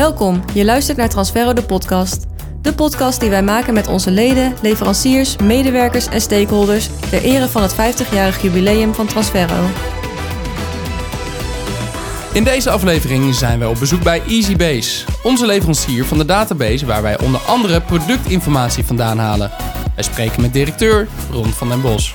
Welkom, je luistert naar Transferro de podcast. De podcast die wij maken met onze leden, leveranciers, medewerkers en stakeholders ter ere van het 50-jarig jubileum van Transferro. In deze aflevering zijn wij op bezoek bij EasyBase, onze leverancier van de database waar wij onder andere productinformatie vandaan halen. Wij spreken met directeur Ron van den Bos.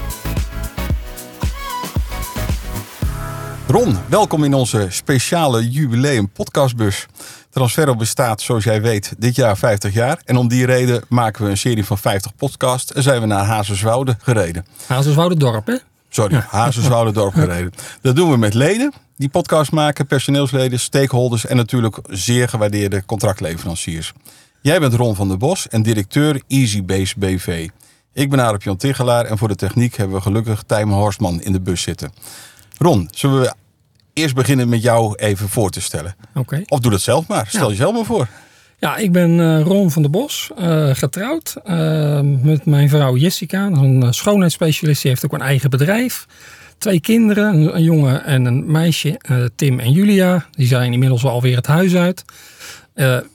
Ron, welkom in onze speciale jubileum podcastbus. Transferro bestaat, zoals jij weet, dit jaar 50 jaar. En om die reden maken we een serie van 50 podcasts en zijn we naar Hazerswoude gereden. Hazerswoude dorp, hè? Sorry, Hazerswoude dorp gereden. Dat doen we met leden die podcast maken, personeelsleden, stakeholders en natuurlijk zeer gewaardeerde contractleveranciers. Jij bent Ron van der Bos en directeur EasyBase BV. Ik ben Arep Jan Tigelaar en voor de techniek hebben we gelukkig Tijmen Horstman in de bus zitten. Ron, zullen we eerst beginnen met jou even voor te stellen? Oké. Of doe dat zelf maar. Stel Ja. jezelf maar voor. Ja, ik ben eh, Ron van der Bos, eh, getrouwd eh, met mijn vrouw Jessica. Een schoonheidsspecialist, die heeft ook een eigen bedrijf. Twee kinderen, een, een jongen en een meisje, Tim en Julia. Die zijn inmiddels alweer het huis uit.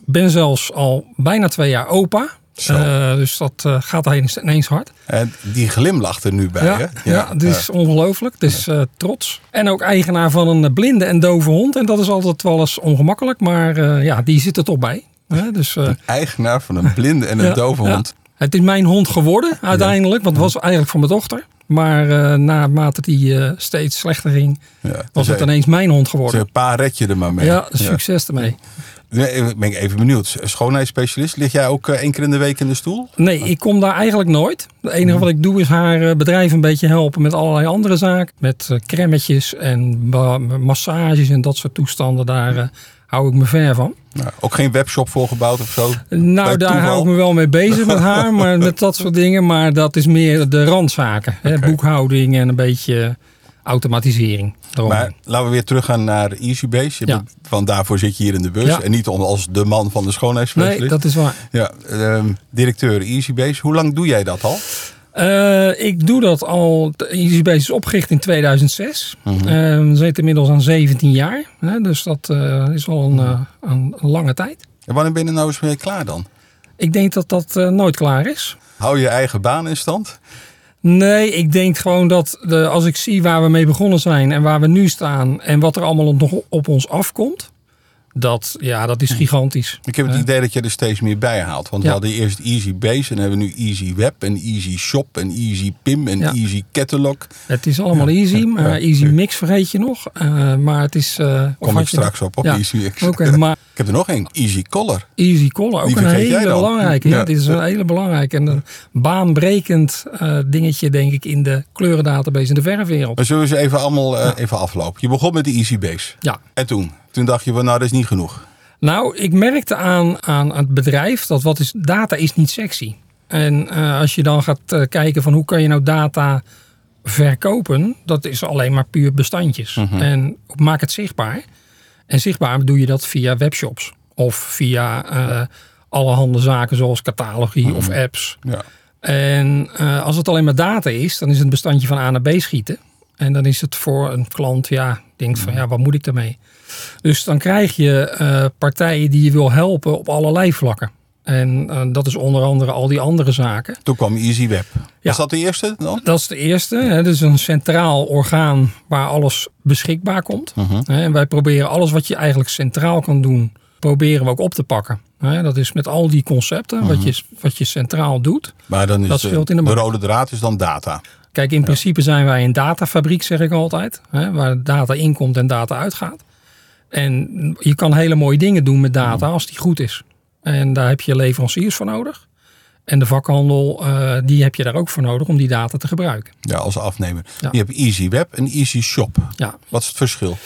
Ben zelfs al bijna twee jaar opa. Eh, dus dat eh, gaat ineens, ineens hard. En die glimlacht er nu bij, hè? Ja, ja, het is ongelooflijk. Het is eh, trots. En ook eigenaar van een blinde en dove hond. En dat is altijd wel eens ongemakkelijk. Maar ja, die zit er toch bij. Hè, dus, eh, Eigenaar van een blinde en een ja, dove ja. hond. Het is mijn hond geworden uiteindelijk. Want het was eigenlijk van mijn dochter. Maar eh naarmate die steeds slechter ging, Ja, was dus het ineens mijn hond geworden. een paar red je er maar mee. Ja, succes ermee. Nee, ik ben ik even benieuwd. Schoonheidsspecialist, lig jij ook eh, één keer in de week in de stoel? Nee, ik kom daar eigenlijk nooit. Het enige wat ik doe is haar eh, bedrijf een beetje helpen met allerlei andere zaken. Met eh, cremmetjes en massages en dat soort toestanden. Daar eh, hou ik me ver van. Nou, ook geen webshop voor gebouwd of zo? Nou, daar toeval? hou ik me wel mee bezig met haar, maar met dat soort dingen. Maar dat is meer de randzaken. Hè? Boekhouding en een beetje automatisering. Daarom. Maar laten we weer teruggaan naar EasyBase. Ja. Van daarvoor zit je hier in de bus. Ja. En niet om als de man van de schoonheidsspecialist. nee, dat is waar. Ja, ehm, directeur EasyBase. Hoe lang doe jij dat al? Eh, ik doe dat al. EasyBase is opgericht in 2006. Mhm. Eh, we zitten inmiddels aan 17 jaar. Hè? Dus dat eh, is al een, eh, een, een lange tijd. En wanneer ben je nou eens mee klaar dan? Ik denk dat dat nooit klaar is. Hou je eigen baan in stand? Nee, ik denk gewoon dat de, als ik zie waar we mee begonnen zijn en waar we nu staan en wat er allemaal nog op ons afkomt, dat, ja, dat is gigantisch. Ik heb het idee dat je er steeds meer bij haalt. Want Ja. we hadden eerst EasyBase en hebben we nu Easy Web en Easy Shop en Easy PIM en Ja. Easy Catalog. Het is allemaal easy, maar Ja. easy mix vergeet je nog. Eh, maar het is. eh, Kom ik straks op, op Ja. Easy X. Oké, maar Ik heb er nog één, Easy Color. Easy Collar, ook Die een hele belangrijke. Ja, dit is een hele belangrijke en een baanbrekend eh, dingetje, denk ik, in de kleurendatabase in de verfwereld. Maar zullen we ze even allemaal even aflopen? Je begon met de EasyBase. Ja. En toen? Toen dacht je, van, nou dat is niet genoeg. Nou, ik merkte aan, aan het bedrijf dat wat is, data is niet sexy. En eh, als je dan gaat eh, kijken van hoe kan je nou data verkopen, dat is alleen maar puur bestandjes. En maak het zichtbaar. En zichtbaar doe je dat via webshops of via eh allerhande zaken zoals catalogie of apps. Ja. En als het alleen maar data is, dan is het een bestandje van A naar B schieten. En dan is het voor een klant, ja, denkt van ja, wat moet ik daarmee? Dus dan krijg je eh, partijen die je wil helpen op allerlei vlakken. En eh, dat is onder andere al die andere zaken. Toen kwam Easy Web. Ja. Was dat de eerste dan? Dat is de eerste. Hè. Dat is een centraal orgaan waar alles beschikbaar komt. Mhm. En wij proberen alles wat je eigenlijk centraal kan doen, proberen we ook op te pakken. Hè, Dat is met al die concepten, wat, je, wat je centraal doet. Maar dan is Dat de, in de de rode draad is dan data. Kijk, in principe zijn wij een datafabriek, zeg ik altijd. Hè, waar data inkomt en data uitgaat. En je kan hele mooie dingen doen met data als die goed is. En daar heb je leveranciers voor nodig. En de vakhandel, eh, die heb je daar ook voor nodig om die data te gebruiken. Ja, als afnemer. Ja. Je hebt Easy Web en Easy Shop. Ja. Wat is het verschil?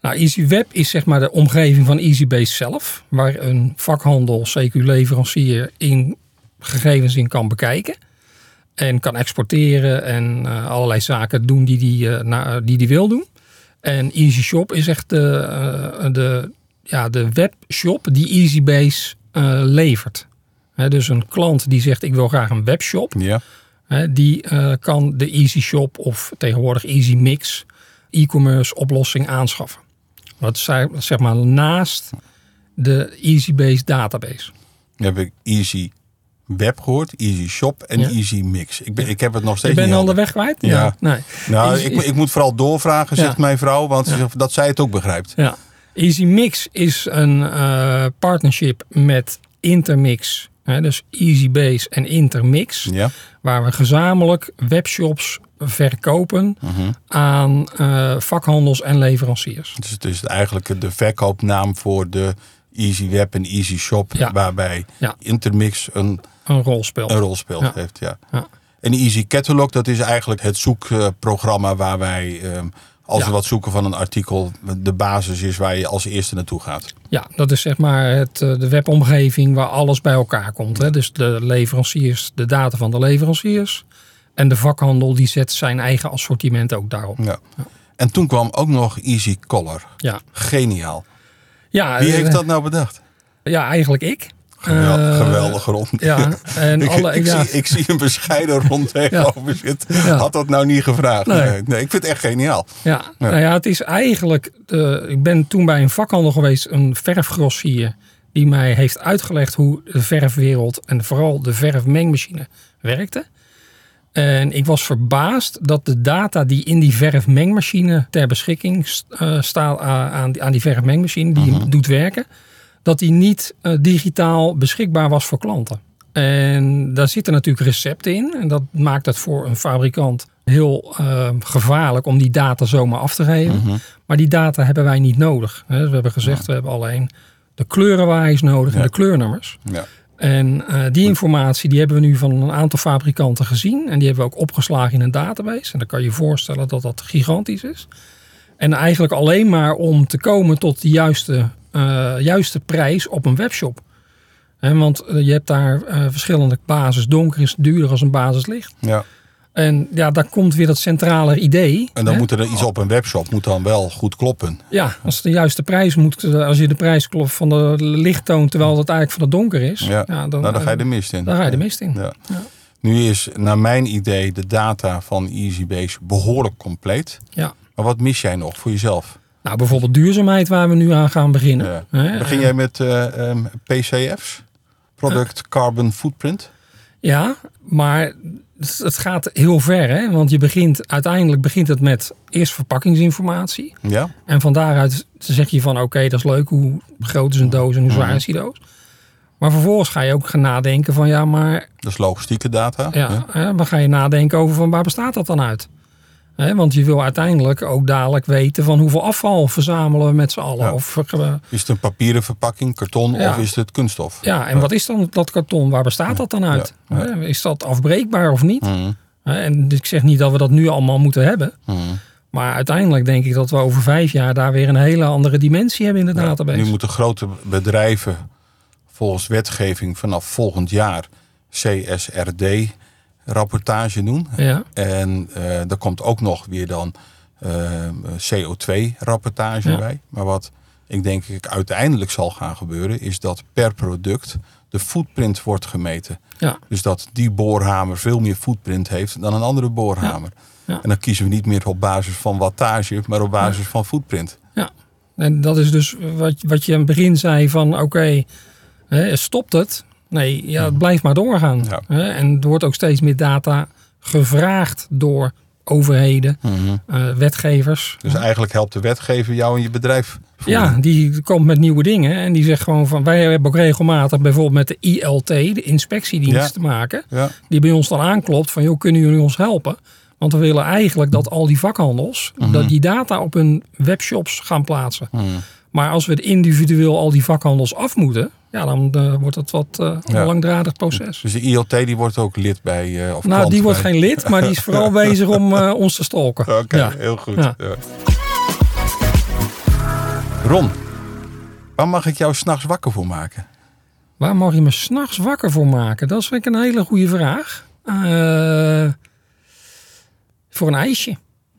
Nou, Easy Web is zeg maar de omgeving van EasyBase zelf. Waar een vakhandel, CQ-leverancier, in gegevens in kan bekijken. En kan exporteren en eh, allerlei zaken doen die die, eh, na- die die wil doen. En Easy Shop is echt de, eh, de, ja, de webshop die EasyBase eh, levert. Dus een klant die zegt ik wil graag een webshop. Ja. Die eh, kan de Easy Shop of tegenwoordig Easy Mix e-commerce oplossing aanschaffen. Wat zij- zeg maar naast de EasyBase database. Dan heb ik Easy Web gehoord, Easy Shop en Ja. Easy Mix. Ik, ben, ik heb het nog Je steeds bent niet al de helder. weg kwijt? Ja. Nee. Nou, Easy- ik, ik moet vooral doorvragen, zegt Ja. mijn vrouw, want ze zegt dat zij het ook begrijpt. Ja. Easy Mix is een eh, partnership met Intermix. Hè, dus Easybase en Intermix. Ja. Waar we gezamenlijk webshops verkopen Mhm. aan eh, vakhandels en leveranciers. Dus het is eigenlijk de verkoopnaam voor de Easy Web en Easy Shop, Ja. waarbij Ja. Intermix een, Een rol speelt. een rol speelt Ja. heeft. Ja. Ja. En Easy Catalog, dat is eigenlijk het zoekprogramma waar wij, ehm, als Ja. we wat zoeken van een artikel, de basis is waar je als eerste naartoe gaat. Ja, dat is zeg maar het, eh, de webomgeving waar alles bij elkaar komt. Hè? Dus de leveranciers, de data van de leveranciers. En de vakhandel die zet zijn eigen assortiment ook daarop. Ja. En toen kwam ook nog Easy Color. Ja, Geniaal. ja, Wie eh, heeft dat nou bedacht? Ja, eigenlijk ik. Gewel- Eh, geweldig rond. Ja, en Ik, alle, ik, ja, zie, ik zie een bescheiden rond tegenover zitten. Had dat nou niet gevraagd? Nee. Nee. nee, ik vind het echt geniaal. ja, Nou ja, het is eigenlijk. eh, ik ben toen bij een vakhandel geweest, een verfgrossier, die mij heeft uitgelegd hoe de verfwereld en vooral de verfmengmachine werkte. En ik was verbaasd dat de data die in die verfmengmachine ter beschikking eh, staat aan, die- aan die verfmengmachine, die hem doet werken, dat die niet eh, digitaal beschikbaar was voor klanten. En daar zitten natuurlijk recepten in. En dat maakt het voor een fabrikant heel eh, gevaarlijk om die data zomaar af te geven. Maar die data hebben wij niet nodig. Hè. We hebben gezegd, we hebben alleen de kleurenwaaiers nodig en de kleurnummers. Ja. En eh, die informatie die hebben we nu van een aantal fabrikanten gezien. En die hebben we ook opgeslagen in een database. En dan kan je je voorstellen dat dat gigantisch is. En eigenlijk alleen maar om te komen tot de juiste, eh, juiste prijs op een webshop. Want eh, je hebt daar eh, verschillende basis. Donker is duurder als een basis licht. Ja. En ja, daar komt weer dat centrale idee. En dan hè. moet er iets op een webshop moet dan wel goed kloppen. Ja, als de juiste prijs moet, als je de prijs klopt van de licht toont terwijl het eigenlijk van de donker is, Ja. dan, nou, dan ga je de mist in. dan ga je de mist in. Ja. Ja. Nu is naar mijn idee de data van EasyBase behoorlijk compleet. Ja. Maar wat mis jij nog voor jezelf? Nou, bijvoorbeeld duurzaamheid waar we nu aan gaan beginnen. Ja. Begin eh, jij met eh, ehm, PCF's? Product Carbon Footprint? Ja, maar het gaat heel ver, hè? Want je begint uiteindelijk begint het met eerst verpakkingsinformatie. Ja? En van daaruit zeg je van oké, dat is leuk. Hoe groot is een doos en hoe Mhm. zwaar is die doos? Maar vervolgens ga je ook gaan nadenken van ja, maar Dat is logistieke data. ja, hè, dan ga je nadenken over van waar bestaat dat dan uit? Want je wil uiteindelijk ook dadelijk weten van hoeveel afval verzamelen we met z'n allen. Ja. Of, eh, Is het een papieren verpakking, karton Ja. of is het kunststof? ja, en wat is dan dat karton? Waar bestaat dat dan uit? Is dat afbreekbaar of niet? Hè, En ik zeg niet dat we dat nu allemaal moeten hebben. Mhm. Maar uiteindelijk denk ik dat we over vijf jaar daar weer een hele andere dimensie hebben in de database. Nu moeten grote bedrijven volgens wetgeving vanaf volgend jaar CSRD rapportage doen. Ja, En eh er komt ook nog weer dan CO2 rapportage Ja. bij. Maar wat ik denk ik uiteindelijk zal gaan gebeuren is dat per product de footprint wordt gemeten. ja, Dus dat die boorhamer veel meer footprint heeft dan een andere boorhamer. Ja. En dan kiezen we niet meer op basis van wattage, maar op basis van footprint. ja. En dat is dus wat, wat je aan het begin zei van oké, stopt het? Nee, ja, het blijft maar doorgaan. Ja. Hè, En er wordt ook steeds meer data gevraagd door overheden, eh, wetgevers. Dus eigenlijk helpt de wetgever jou en je bedrijf. voeren. Ja, die komt met nieuwe dingen en die zegt gewoon van wij hebben ook regelmatig bijvoorbeeld met de ILT, de inspectiedienst, Ja. te maken. Ja. Die bij ons dan aanklopt van joh, kunnen jullie ons helpen? Want we willen eigenlijk dat al die vakhandels Mhm. dat die data op hun webshops gaan plaatsen. Mhm. Maar als we het individueel al die vakhandels af moeten, ja, dan eh, wordt het wat eh, Ja. een langdradig proces. Dus de ILT die wordt ook lid bij. eh of Nou, die wordt geen lid, maar die is vooral bezig om ons te stalken. Oké, Ja. heel goed. Ja. Ron, waar mag ik jou s'nachts wakker voor maken? Waar mag je me s'nachts wakker voor maken? Dat is vind ik een hele goede vraag. Voor een ijsje.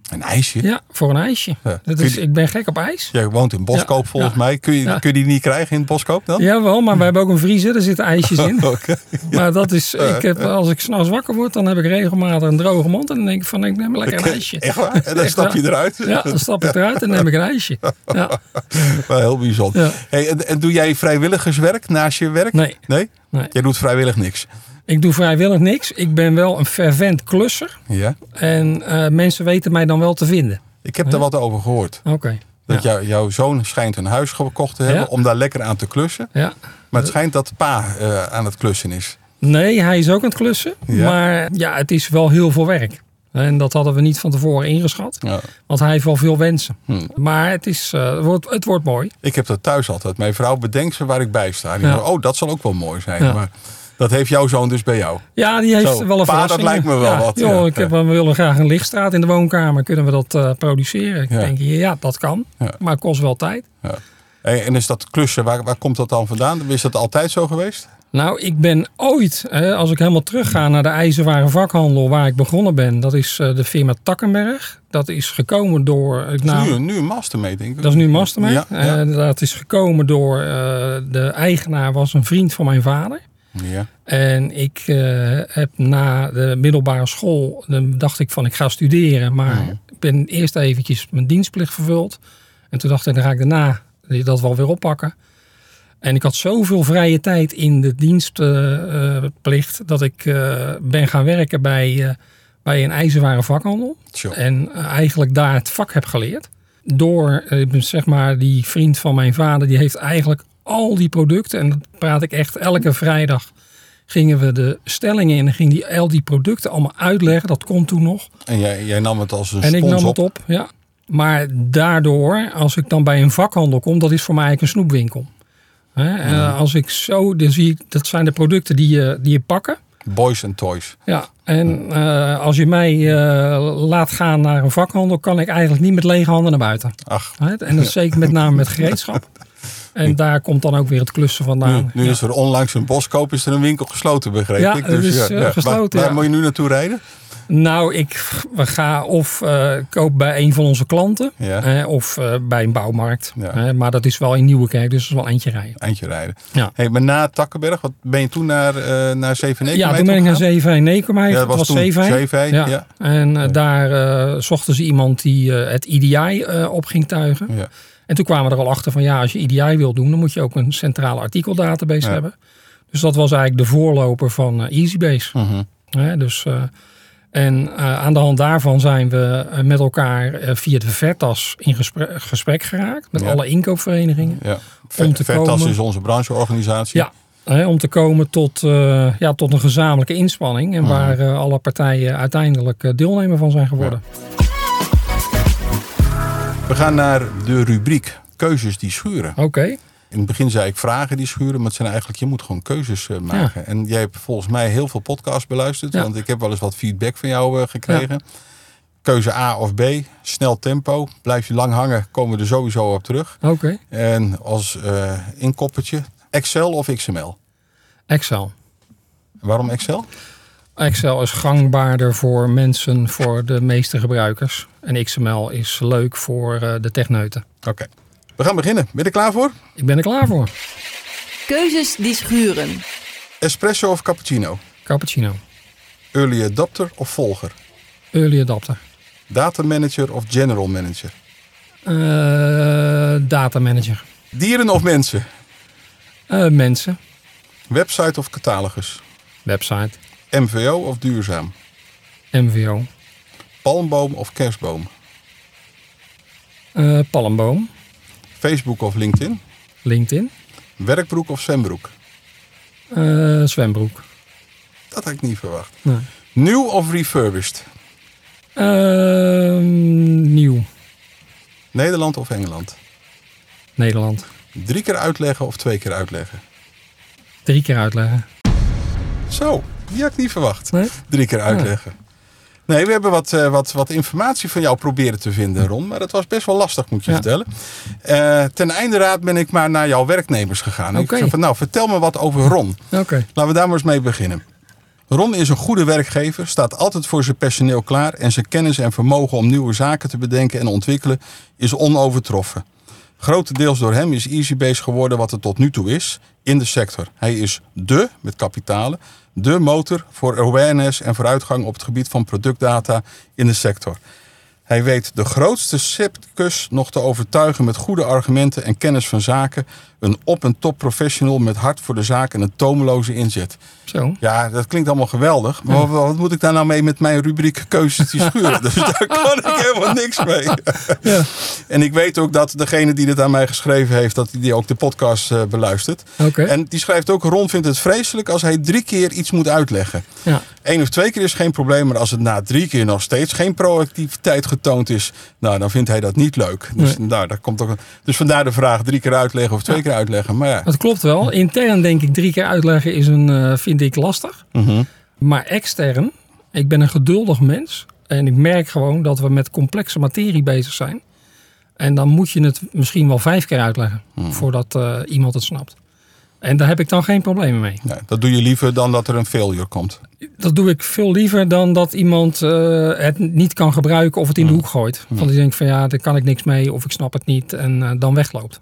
Een ijsje? Ja, voor een ijsje. Ja. Dat is, ik ben gek op ijs. Jij woont in Boskoop Ja, volgens ja. mij. Kun je, kun je die niet krijgen in Boskoop dan? Jawel, maar we hebben ook een vriezer. Daar zitten ijsjes in. Maar dat is, ik heb, als ik s'nachts wakker word, dan heb ik regelmatig een droge mond. En dan denk ik van, ik neem lekker een ijsje. Echt waar? En dan Echt stap je waar. eruit? Ja, dan stap ik eruit en neem ik een ijsje. Ja. Wel heel bijzonder. Hey, en, en doe jij vrijwilligerswerk naast je werk? Nee, Nee? nee. Jij doet vrijwillig niks? Ik doe vrijwillig niks. Ik ben wel een fervent klusser. Ja. En eh, mensen weten mij dan wel te vinden. Ik heb er wat over gehoord. Oké. Dat Ja. jou- jouw zoon schijnt een huis gekocht te hebben Ja. om daar lekker aan te klussen. Ja. Maar het schijnt dat pa eh, aan het klussen is. Nee, hij is ook aan het klussen. Ja. Maar ja, het is wel heel veel werk. En dat hadden we niet van tevoren ingeschat. Ja. Want hij heeft wel veel wensen. Hm. Maar het, is, eh, het, wordt, het wordt mooi. Ik heb dat thuis altijd. Mijn vrouw bedenkt ze waar ik bij sta. Die Ja. oh, dat zal ook wel mooi zijn. Ja. Maar dat heeft jouw zoon dus bij jou. Ja, die heeft Zo, wel een pa, dat lijkt me wel ja, wat, Joh, ja. ik heb, we willen graag een lichtstraat in de woonkamer. Kunnen we dat eh, produceren? Ik Ja. denk, ja, dat kan. Maar het kost wel tijd. En is dat klussen, waar, waar komt dat dan vandaan? Is dat altijd zo geweest? Nou, ik ben ooit, hè, als ik helemaal terugga naar de ijzerwaren vakhandel waar ik begonnen ben. Dat is eh, de firma Takkenberg. Dat is gekomen door... eh, Dat nou, is nu, nu een mastermate, denk ik. Dat is nu Mastermind. Ja, ja. Eh, dat is gekomen door eh, de eigenaar was een vriend van mijn vader. Ja. En ik eh, heb na de middelbare school, dan dacht ik van ik ga studeren. Maar Mhm. ik ben eerst eventjes mijn dienstplicht vervuld. En toen dacht ik, dan ga ik daarna dat wel weer oppakken. En ik had zoveel vrije tijd in de dienstplicht dat ik eh, ben gaan werken bij, eh, bij een ijzerwaren vakhandel. En eh, eigenlijk daar het vak heb geleerd. Door, eh, zeg maar, die vriend van mijn vader, die heeft eigenlijk al die producten. En dat praat ik echt elke vrijdag. Gingen we de stellingen in en ging die al die producten allemaal uitleggen. Dat kon toen nog. En jij, jij nam het als een En ik nam op. het op, ja. Maar daardoor, als ik dan bij een vakhandel kom, dat is voor mij eigenlijk een snoepwinkel. Hè, en Als ik zo, dan zie ik, dat zijn de producten die je, die je pakken. Boys and toys. Ja, en eh, als je mij eh, laat gaan naar een vakhandel, kan ik eigenlijk niet met lege handen naar buiten. Ach, Hè, En dat is zeker met name met gereedschap. En daar komt dan ook weer het klussen vandaan. nu Ja. is er onlangs een boskoop, is er een winkel gesloten, begreep Ja, ik. het is, eh, Waar- gesloten, Waar, ja. moet je nu naartoe rijden? Nou, ik we ga of eh, koop bij een van onze klanten, Ja. hè, of eh, bij een bouwmarkt. Ja. Hè, maar dat is wel in Nieuwekerk, dus dat is wel eentje rijden. Eindje rijden. Ja. Hey, maar na Takkenberg, wat ben je toen naar, eh naar Zeveneken? Ja, toen ben ik naar Zeeveen Nekermeij. Ja, dat was was Zeeveen. Zeeveen, ja. En daar zochten ze iemand die het IDI eh, op ging tuigen. Ja. En toen kwamen we er al achter van ja, als je IDI wil doen, dan moet je ook een centrale artikeldatabase Ja. hebben. Dus dat was eigenlijk de voorloper van eh, EasyBase. Hè, dus, eh, en eh, aan de hand daarvan zijn we met elkaar via de Vertas in gesprek, gesprek geraakt. Met Ja. alle inkoopverenigingen. ja. Om te Vertas komen- is onze brancheorganisatie. Ja, hè, om te komen tot, ja, tot een gezamenlijke inspanning. En Mhm. waar alle partijen uiteindelijk deelnemer van zijn geworden. We gaan naar de rubriek keuzes die schuren. Oké, In het begin zei ik vragen die schuren, maar het zijn eigenlijk, je moet gewoon keuzes eh, maken. En jij hebt volgens mij heel veel podcasts beluisterd, Ja. want ik heb wel eens wat feedback van jou eh, gekregen. Keuze A of B, snel tempo, blijf je lang hangen, komen we er sowieso op terug. oké. En als eh inkoppertje, Excel of XML? Excel. Waarom Excel? Excel is gangbaarder voor mensen, voor de meeste gebruikers. En XML is leuk voor eh, de techneuten. Oké, we gaan beginnen. Ben je er klaar voor? Ik ben er klaar voor. Keuzes die schuren. Espresso of cappuccino? Cappuccino. Early adopter of volger? Early adapter. Data manager of general manager? Eh data manager. Dieren of mensen? Eh, mensen. Website of catalogus? Website. MVO of duurzaam? MVO. Palmboom of kerstboom? Eh, palmboom. Facebook of LinkedIn? LinkedIn. Werkbroek of zwembroek? Eh, zwembroek. Dat had ik niet verwacht. Nee. Nieuw of refurbished? Ehm, nieuw. Nederland of Engeland? Nederland. Drie keer uitleggen of twee keer uitleggen? Drie keer uitleggen. Zo, die had ik niet verwacht. Nee? Drie keer uitleggen. Nee, we hebben wat, eh, wat, wat informatie van jou proberen te vinden, Ron. Maar dat was best wel lastig, moet je Ja. vertellen. Eh, ten einde raad ben ik maar naar jouw werknemers gegaan. Oké. Ik zei van, nou, vertel me wat over Ron. Oké. Laten we daar maar eens mee beginnen. Ron is een goede werkgever, staat altijd voor zijn personeel klaar en zijn kennis en vermogen om nieuwe zaken te bedenken en ontwikkelen is onovertroffen. Grotendeels door hem is EasyBase geworden wat het tot nu toe is in de sector. Hij is de, met kapitalen, de motor voor awareness en vooruitgang op het gebied van productdata in de sector. Hij weet de grootste scepticus nog te overtuigen met goede argumenten en kennis van zaken. Een op- en top professional met hart voor de zaak en een tomeloze inzet. Zo. Ja, dat klinkt allemaal geweldig. Maar wat, wat moet ik daar nou mee met mijn rubriek keuzes die schuren? dus daar kan ik helemaal niks mee. Ja. En ik weet ook dat degene die dit aan mij geschreven heeft, dat die ook de podcast eh, beluistert. Oké. En die schrijft ook, Ron vindt het vreselijk als hij drie keer iets moet uitleggen. Ja. Eén of twee keer is geen probleem, maar als het na drie keer nog steeds geen proactiviteit getoond is, nou, dan vindt hij dat niet leuk. Dus, nou, daar komt ook, dus vandaar de vraag drie keer uitleggen of twee keer uitleggen. Maar ja, Dat klopt wel. Intern denk ik drie keer uitleggen is een, eh, vind ik lastig. Mhm. Maar extern, ik ben een geduldig mens. En ik merk gewoon dat we met complexe materie bezig zijn. En dan moet je het misschien wel vijf keer uitleggen. Voordat eh, iemand het snapt. En daar heb ik dan geen problemen mee. ja, dat doe je liever dan dat er een failure komt. Dat doe ik veel liever dan dat iemand eh, het niet kan gebruiken of het in de hoek gooit. Want die denkt van ja, daar kan ik niks mee of ik snap het niet. En eh, dan wegloopt.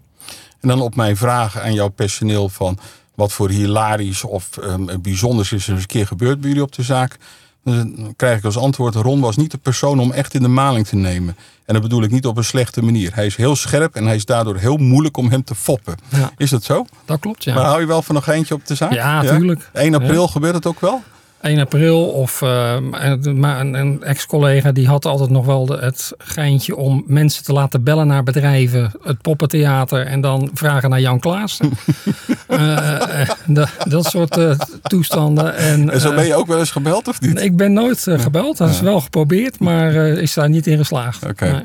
En dan op mijn vraag aan jouw personeel van wat voor hilarisch of ehm, bijzonders is er eens een keer gebeurd bij jullie op de zaak. Dan krijg ik als antwoord, Ron was niet de persoon om echt in de maling te nemen. En dat bedoel ik niet op een slechte manier. Hij is heel scherp en hij is daardoor heel moeilijk om hem te foppen. Ja. Is dat zo? Dat klopt, ja. Maar hou je wel van nog eentje op de zaak? Ja, tuurlijk. 1 april gebeurt het ook wel? 1 april of maar een, een ex-collega die had altijd nog wel de, het geintje om mensen te laten bellen naar bedrijven, het poppentheater en dan vragen naar Jan Klaassen. Eh, eh, dat, soort toestanden. En, En zo ben je ook wel eens gebeld of niet? ik ben nooit gebeld. Dat is wel geprobeerd, maar is daar niet in geslaagd. Oké. Nee.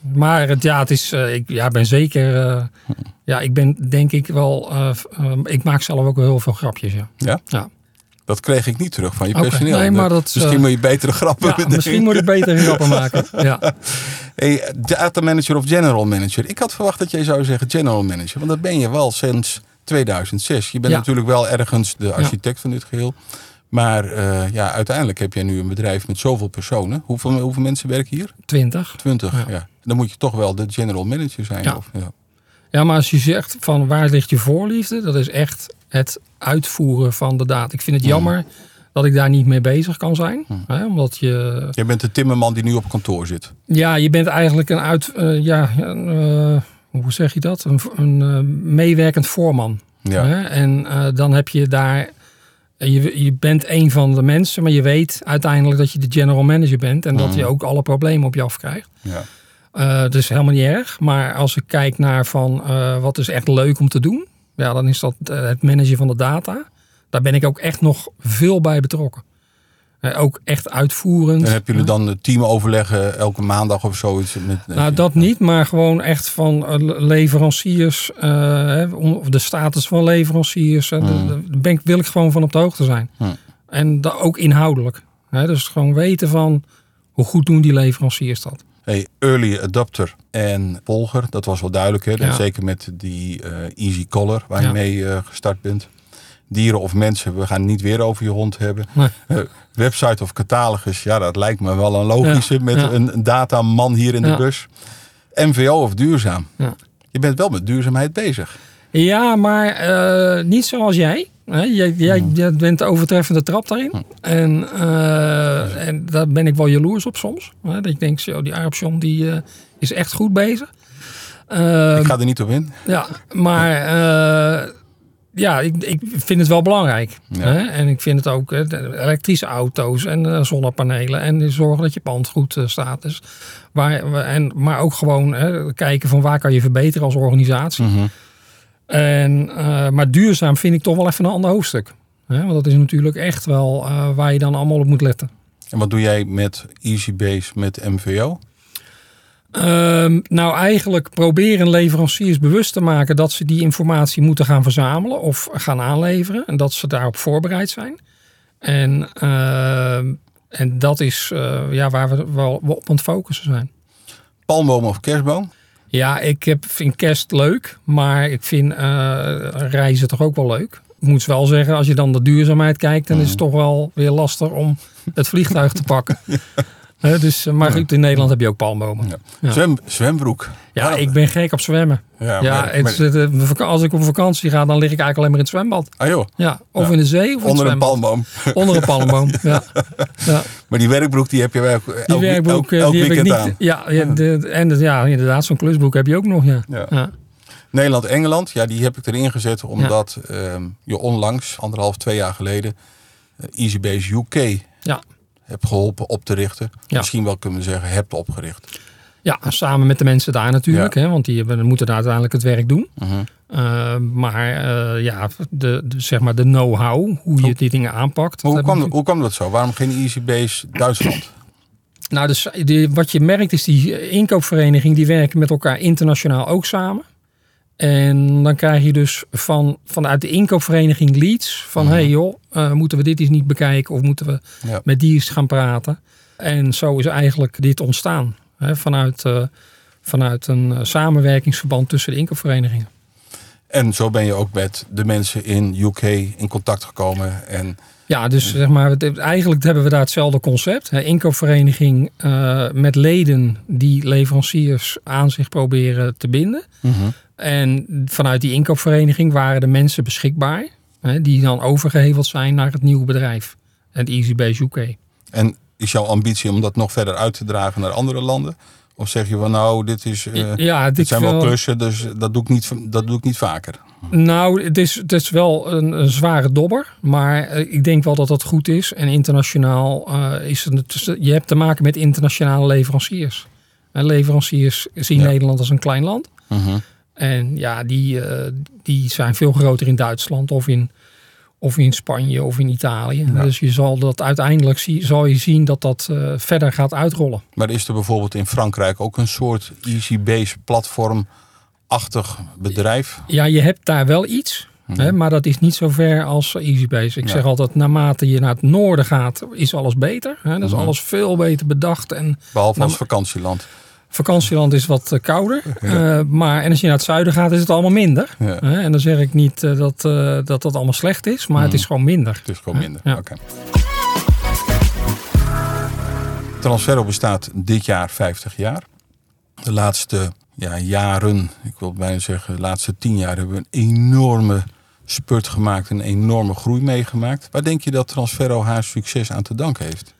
Maar het, ja, het is, ik ja, ben zeker, eh, ja, ik ben denk ik wel, eh, eh, ik maak zelf ook wel heel veel grapjes. Ja. Ja? Ja. Dat kreeg ik niet terug van je personeel. Nee, maar dat, Misschien eh, moet je betere grappen Ja, bedenken. misschien moet ik beter grappen maken. Ja. Hey, data manager of general manager. Ik had verwacht dat jij zou zeggen general manager. Want dat ben je wel sinds 2006. Je bent Ja. natuurlijk wel ergens de architect van dit geheel. Maar eh, ja, uiteindelijk heb jij nu een bedrijf met zoveel personen. Hoeveel, hoeveel mensen werken hier? 20. 20. Ja. Dan moet je toch wel de general manager zijn. Of, ja. Ja, maar als je zegt van waar ligt je voorliefde, dat is echt het uitvoeren van de daad. Ik vind het jammer dat ik daar niet mee bezig kan zijn. Hè, omdat je, Jij bent de timmerman die nu op kantoor zit. ja, je bent eigenlijk een uit, eh, ja, een, eh, hoe zeg je dat? Een, een eh, meewerkend voorman. Ja. Hè? En dan heb je daar, je, je bent een van de mensen, maar je weet uiteindelijk dat je de general manager bent en dat je ook alle problemen op je afkrijgt. Ja. Eh, dat is helemaal niet erg. Maar als ik kijk naar van wat is echt leuk om te doen, ja, dan is dat eh, het managen van de data. Daar ben ik ook echt nog veel bij betrokken. Eh, ook echt uitvoerend. En hebben jullie dan het team overleggen elke maandag of zoiets? Met, Nou, dat niet, maar gewoon echt van eh, leveranciers, of de status van leveranciers. Hmm. Daar ben ik, wil ik gewoon van op de hoogte zijn. Hmm. En dat ook inhoudelijk. Hè, dus gewoon weten van hoe goed doen die leveranciers dat. Hey, early adopter en volger, dat was wel duidelijk. Hè? Ja. Zeker met die eh, Easy Collar waar Ja. je mee eh, gestart bent. Dieren of mensen, we gaan het niet weer over je hond hebben. Nee. Eh, website of catalogus, ja, dat lijkt me wel een logische Ja, met een dataman hier in de bus. MVO of duurzaam. Ja. Je bent wel met duurzaamheid bezig. Ja, maar niet zoals jij. Jij, jij, jij bent de overtreffende trap daarin. En, eh, en daar ben ik wel jaloers op soms. Hè? Dat ik denk, zo, die Arpjon die, eh, is echt goed bezig. Eh, Ik ga er niet op in. ja, maar ja, ik, ik vind het wel belangrijk. Ja. Hè? En ik vind het ook elektrische auto's en zonnepanelen. En zorgen dat je pand goed staat. Dus waar, en, maar ook gewoon hè, kijken van waar kan je verbeteren als organisatie. Mhm. En, eh, maar duurzaam vind ik toch wel even een ander hoofdstuk. Hè? Want dat is natuurlijk echt wel eh, waar je dan allemaal op moet letten. En wat doe jij met EasyBase met MVO? Ehm, nou, eigenlijk proberen leveranciers bewust te maken dat ze die informatie moeten gaan verzamelen of gaan aanleveren. En dat ze daarop voorbereid zijn. En, ehm, en dat is eh, ja, waar we wel op aan het focussen zijn. Palmboom of kerstboom? Ja, ik heb, vind kerst leuk, maar ik vind eh, reizen toch ook wel leuk. ik moet wel zeggen, als je dan de duurzaamheid kijkt, dan is Mhm. het toch wel weer lastig om het vliegtuig te pakken. Hè, dus, eh, maar goed, in Nederland heb je ook palmbomen. Ja. Ja. Zwem, zwembroek. Ja, ik ben gek op zwemmen. Ja, maar- het, eh, als ik op vakantie ga, dan lig ik eigenlijk alleen maar in het zwembad. ah joh, Ja, of in de zee of onder een palmboom. Onder een palmboom. Ja. ja. Maar die werkbroek die heb je wel Die elk, werkbroek elk, eh, elk die heb ik niet. aan. Ja, de, en de, ja, inderdaad, zo'n klusbroek heb je ook nog. Ja. Ja. Ja. Nederland, Engeland, ja, die heb ik erin gezet omdat ehm, je onlangs, anderhalf, twee jaar geleden, eh, EasyBase UK Ja. Hebt geholpen op te richten. Ja. Misschien wel kunnen we zeggen, hebt opgericht. Ja, samen met de mensen daar natuurlijk. Hè, want die hebben, moeten daar uiteindelijk het werk doen. Mhm. Uh, maar uh, ja, de, de, zeg maar de know-how, hoe je die dingen aanpakt. Hoe, dat kwam, heb hoe kwam dat zo? Waarom geen EasyBase Duitsland? Nou, dus die, wat je merkt is die inkoopvereniging, die werken met elkaar internationaal ook samen. En dan krijg je dus van, vanuit de inkoopvereniging leads van... Mhm. hey joh, uh, moeten we dit eens niet bekijken of moeten we Ja. met die eens gaan praten. En zo is eigenlijk dit ontstaan. Hè, vanuit, uh, vanuit een uh, samenwerkingsverband tussen de inkoopverenigingen. En zo ben je ook met de mensen in UK in contact gekomen. En Ja, dus zeg maar, eigenlijk hebben we daar hetzelfde concept. Hè, inkoopvereniging uh, met leden die leveranciers aan zich proberen te binden. En vanuit die inkoopvereniging waren de mensen beschikbaar. Hè, die dan overgeheveld zijn naar het nieuwe bedrijf. Het EasyBase UK. En is jouw ambitie om dat nog verder uit te dragen naar andere landen? Of zeg je van nou, dit, is, uh, ja, dit dit zijn wel wel- klussen, dus dat doe ik niet, dat doe ik niet vaker. Nou, het is, het is wel een, een zware dobber. Maar eh, ik denk wel dat dat goed is. En internationaal eh, is het. dus, Je hebt te maken met internationale leveranciers. En leveranciers zien Ja. Nederland als een klein land. En ja, die, die zijn veel groter in Duitsland of in, of in Spanje of in Italië. Ja. Dus je zal dat uiteindelijk zie, zal je zien dat dat eh, verder gaat uitrollen. Maar is er bijvoorbeeld in Frankrijk ook een soort EasyBase platform-achtig bedrijf? Ja, je hebt daar wel iets. Hè, maar dat is niet zo ver als EasyBase. Ik Ja. zeg altijd, naarmate je naar het noorden gaat, is alles beter. Hè? Dat is Mhm. alles veel beter bedacht. En Behalve als vakantieland. Vakantieland is wat eh, kouder. Eh, maar en als je naar het zuiden gaat, is het allemaal minder. Ja. En dan zeg ik niet eh, dat, dat dat allemaal slecht is, maar het is gewoon minder. Het is gewoon minder. Ja. Oké. Transferro bestaat dit jaar 50 jaar. De laatste ja, jaren, ik wil bijna zeggen, de laatste 10 jaar hebben we een enorme spurt gemaakt, een enorme groei meegemaakt. Waar denk je dat Transferro haar succes aan te danken heeft?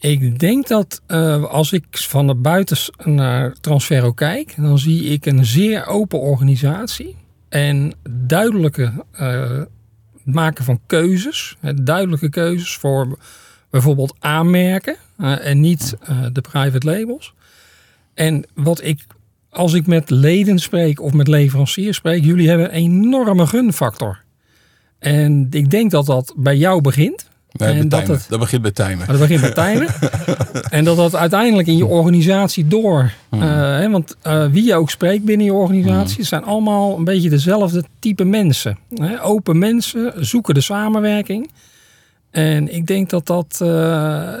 Ik denk dat eh, als ik van de buiten naar Transferro kijk, dan zie ik een zeer open organisatie en duidelijke eh, maken van keuzes. Duidelijke keuzes voor bijvoorbeeld aanmerken eh, en niet de private labels. En wat ik, als ik met leden spreek of met leveranciers spreek, jullie hebben een enorme gunfactor. En ik denk dat dat bij jou begint. Nee, En bij dat het- dat begint bij timen. Maar dat begint bij timen. en dat dat uiteindelijk in je organisatie door. Hmm. eh, hè, want eh, wie je ook spreekt binnen je organisatie, het zijn allemaal een beetje dezelfde type mensen. Hè? Open mensen, zoeken de samenwerking. En ik denk dat dat, eh,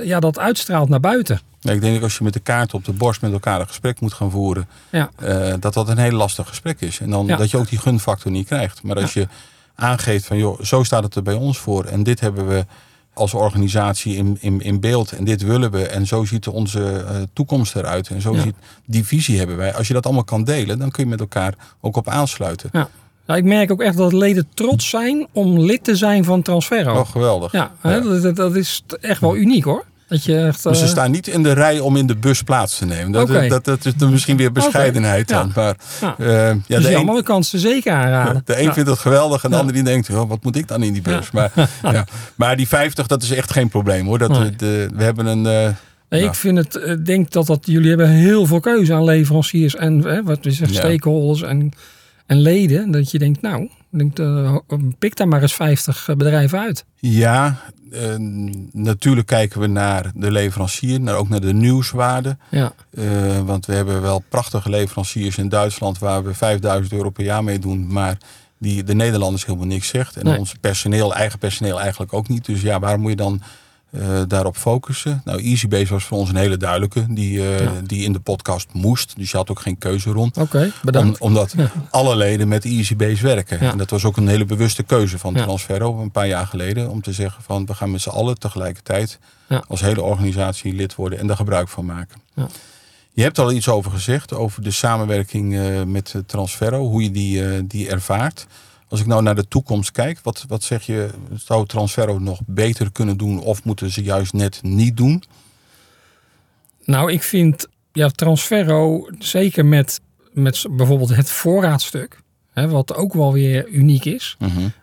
ja, dat uitstraalt naar buiten. Ja, ik denk dat als je met de kaart op de borst met elkaar een gesprek moet gaan voeren, Ja. dat dat een heel lastig gesprek is. En dan Ja. dat je ook die gunfactor niet krijgt. Maar als je aangeeft van joh, zo staat het er bij ons voor en dit hebben we als organisatie in, in, in beeld en dit willen we en zo ziet onze eh, toekomst eruit en zo Ja. ziet die visie hebben wij. Als je dat allemaal kan delen, dan kun je met elkaar ook op aansluiten. Ja. Ik merk ook echt dat leden trots zijn om lid te zijn van Transferro. Oh, geweldig. Ja, hè, dat, dat is echt wel uniek hoor. Dat je echt, ze eh, staan niet in de rij om in de bus plaats te nemen. Dat, Oké. dat, dat is dan misschien weer bescheidenheid dan. Maar, Ja. eh, ja, dus de een- zeker aanraden. De een Ja. vindt het geweldig en de ander die denkt, oh, wat moet ik dan in die bus? Maar, ja. maar die 50, dat is echt geen probleem hoor. Dat, Nee. de, we hebben een... eh, Nee. Ik vind het, denk dat, dat jullie hebben heel veel keuze aan leveranciers en hè, wat we zeggen, stakeholders en, en leden. Dat je denkt, nou, denkt, eh, pik daar maar eens 50 bedrijven uit. ja, eh, natuurlijk kijken we naar de leverancier, naar, ook naar de nieuwswaarde. Ja, Eh, want we hebben wel prachtige leveranciers in Duitsland waar we 5000 euro per jaar mee doen. Maar die de Nederlanders helemaal niks zegt. En Nee. ons personeel, eigen personeel eigenlijk ook niet. Dus ja, waarom moet je dan eh, daarop focussen. Nou, EasyBase was voor ons een hele duidelijke, die, eh, Ja. die in de podcast moest. Dus je had ook geen keuze rond. Oké, bedankt. Om- omdat alle leden met EasyBase werken. Ja. En dat was ook een hele bewuste keuze van. Transferro een paar jaar geleden. Om te zeggen van we gaan met z'n allen tegelijkertijd als hele organisatie lid worden en daar gebruik van maken. Ja. Je hebt al iets over gezegd, over de samenwerking eh, met Transferro, hoe je die, die ervaart. Als ik nou naar de toekomst kijk, wat, wat zeg je, zou Transferro nog beter kunnen doen of moeten ze juist net niet doen? Nou, ik vind ja, Transferro, zeker met, met bijvoorbeeld het voorraadstuk, hè, wat ook wel weer uniek is,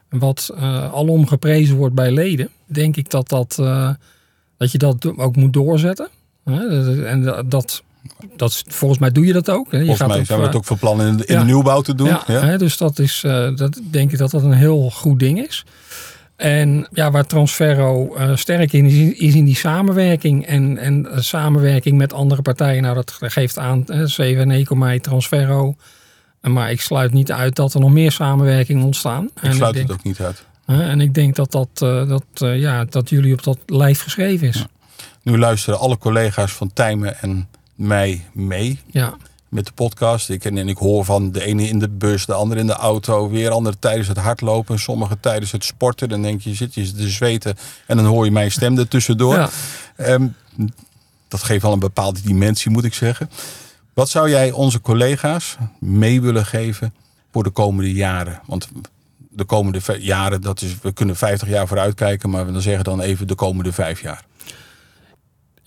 wat eh, alom geprezen wordt bij leden, denk ik dat, dat, eh, dat je dat ook moet doorzetten. Hè? En dat, dat, volgens mij doe je dat ook. Hè? Je Volgens mij ook, zijn we het ook van plan in de, in ja. de nieuwbouw te doen. Ja, Ja, Hè, dus dat is, eh, dat denk ik dat dat een heel goed ding is. En ja, waar Transferro eh, sterk in is, is in die samenwerking. En, en eh, samenwerking met andere partijen. Nou, dat geeft aan eh, CWN, Ecomij, Transferro. En Maar ik sluit niet uit dat er nog meer samenwerking ontstaan. Ik sluit denk, het ook niet uit. hè, en ik denk dat, dat, dat, ja, dat jullie op dat lijf geschreven is. Nu luisteren alle collega's van Tijmen en mij mee Ja, met de podcast. Ik, en, en ik hoor van de ene in de bus, de andere in de auto, weer andere tijdens het hardlopen, sommige tijdens het sporten. Dan denk je, zit je te zweten en dan hoor je mijn stem er tussendoor. ja. Ehm, dat geeft wel een bepaalde dimensie, moet ik zeggen. Wat zou jij onze collega's mee willen geven voor de komende jaren? Want de komende jaren, dat is, we kunnen 50 jaar vooruit kijken, maar we dan zeggen dan even de komende vijf jaar.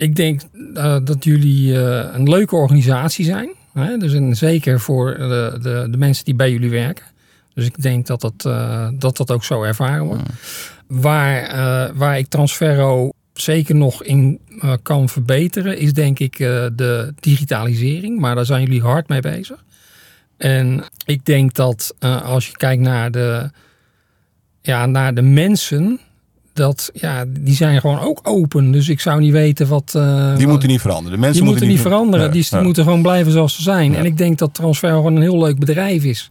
Ik denk eh, dat jullie eh, een leuke organisatie zijn. Hè? Dus en zeker voor de, de, de mensen die bij jullie werken. Dus ik denk dat dat, eh, dat, dat ook zo ervaren wordt. Waar, eh, waar ik Transferro zeker nog in eh, kan verbeteren, is denk ik eh, de digitalisering. Maar daar zijn jullie hard mee bezig. En ik denk dat eh, als je kijkt naar de, ja, naar de mensen, dat ja, die zijn gewoon ook open. Dus ik zou niet weten wat. eh, Die moeten niet veranderen. De mensen die moeten niet veranderen. Die moeten gewoon blijven zoals ze zijn. En ik denk dat Transfer gewoon een heel leuk bedrijf is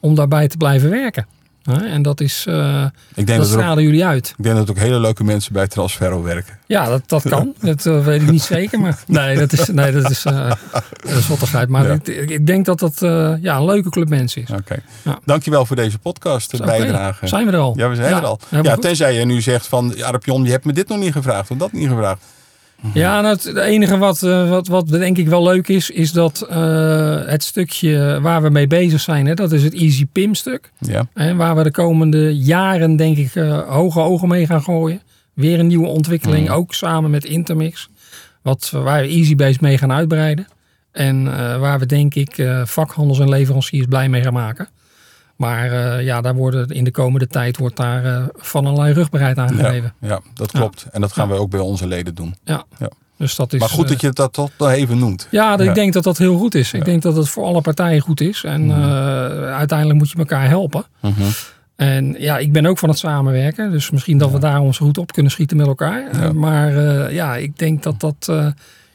om daarbij te blijven werken. En dat is, eh, Ik denk dat dat, ook, stralen jullie uit. ik denk dat ook hele leuke mensen bij Transferro werken. Ja, dat, dat kan. Dat eh, weet ik niet zeker. Maar nee, dat is, nee, dat is eh dat is zottigheid. Maar Ja. ik, ik denk dat dat eh, ja, een leuke club mensen is. Oké. Ja. Dankjewel voor deze podcast, de bijdrage. Zijn we er al? Ja, we zijn er al. Ja, tenzij je nu zegt van, ja, Rapion, je hebt me dit nog niet gevraagd of dat niet gevraagd. Ja, nou, het enige wat, eh, wat, wat denk ik wel leuk is, is dat eh, het stukje waar we mee bezig zijn, hè, dat is het Easy Pim stuk. Ja, Hè, waar we de komende jaren denk ik eh, hoge ogen mee gaan gooien. Weer een nieuwe ontwikkeling, Mhm. ook samen met Intermix. Wat, waar we EasyBase mee gaan uitbreiden. En waar we denk ik vakhandels en leveranciers blij mee gaan maken. Maar eh, ja, daar worden in de komende tijd wordt daar eh, van allerlei rugbaarheid aan ja, gegeven. ja, dat klopt. En dat gaan we ook bij onze leden doen. Ja. Ja. Dus dat is, Maar goed eh, dat je dat toch even noemt. ja, ik denk dat dat heel goed is. Ik denk dat het voor alle partijen goed is. En Mhm. uiteindelijk moet je elkaar helpen. En ja, ik ben ook van het samenwerken. Dus misschien dat we daar ons goed op kunnen schieten met elkaar. Maar ja, ik denk dat dat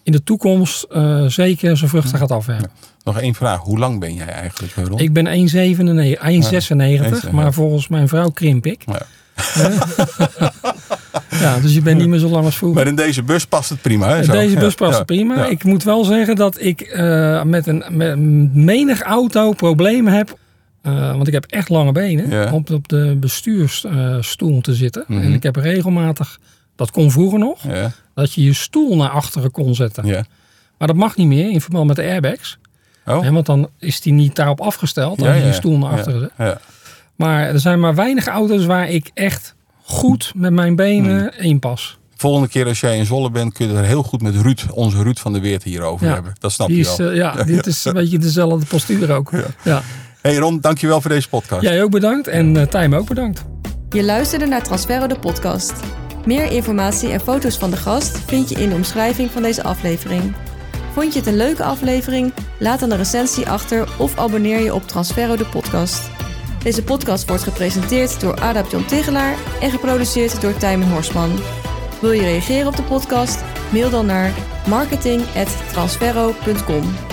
in de toekomst eh, zeker zijn vruchten gaat afwerpen. Nog één vraag. Hoe lang ben jij eigenlijk, Ron? Ik ben 1,97, 1,96, Ja. maar volgens mijn vrouw krimp ik. Ja. Ja, dus je bent niet meer zo lang als vroeger. Maar in deze bus past het prima. Hè, zo? Deze bus past ja, prima. Ik moet wel zeggen dat ik eh, met een met menig auto problemen heb. eh, want ik heb echt lange benen. Ja. Om op de bestuursstoel te zitten. Mhm. En ik heb regelmatig, dat kon vroeger nog, Ja, dat je je stoel naar achteren kon zetten. ja. Maar dat mag niet meer in verband met de airbags. Oh, Hè, want dan is die niet daarop afgesteld. Als Ja, je ja, je stoel naar ja, achteren zet. ja. Maar er zijn maar weinig auto's waar ik echt goed met mijn benen in pas. Volgende keer als jij in Zolle bent, kun je er heel goed met Ruud, onze Ruud van de Weert hierover Ja. hebben. Dat snap Die je is, wel. eh, ja, dit is een beetje dezelfde postuur ook. Ja. Hey Ron, dankjewel voor deze podcast. Jij ook bedankt en eh Tijm ook bedankt. Je luisterde naar Transferro de podcast. Meer informatie en foto's van de gast vind je in de omschrijving van deze aflevering. Vond je het een leuke aflevering? Laat dan een recensie achter of abonneer je op Transferro de podcast. Deze podcast wordt gepresenteerd door Adap John Tigelaar en geproduceerd door Tijmen Horsman. Wil je reageren op de podcast? Mail dan naar marketing.transferro.com.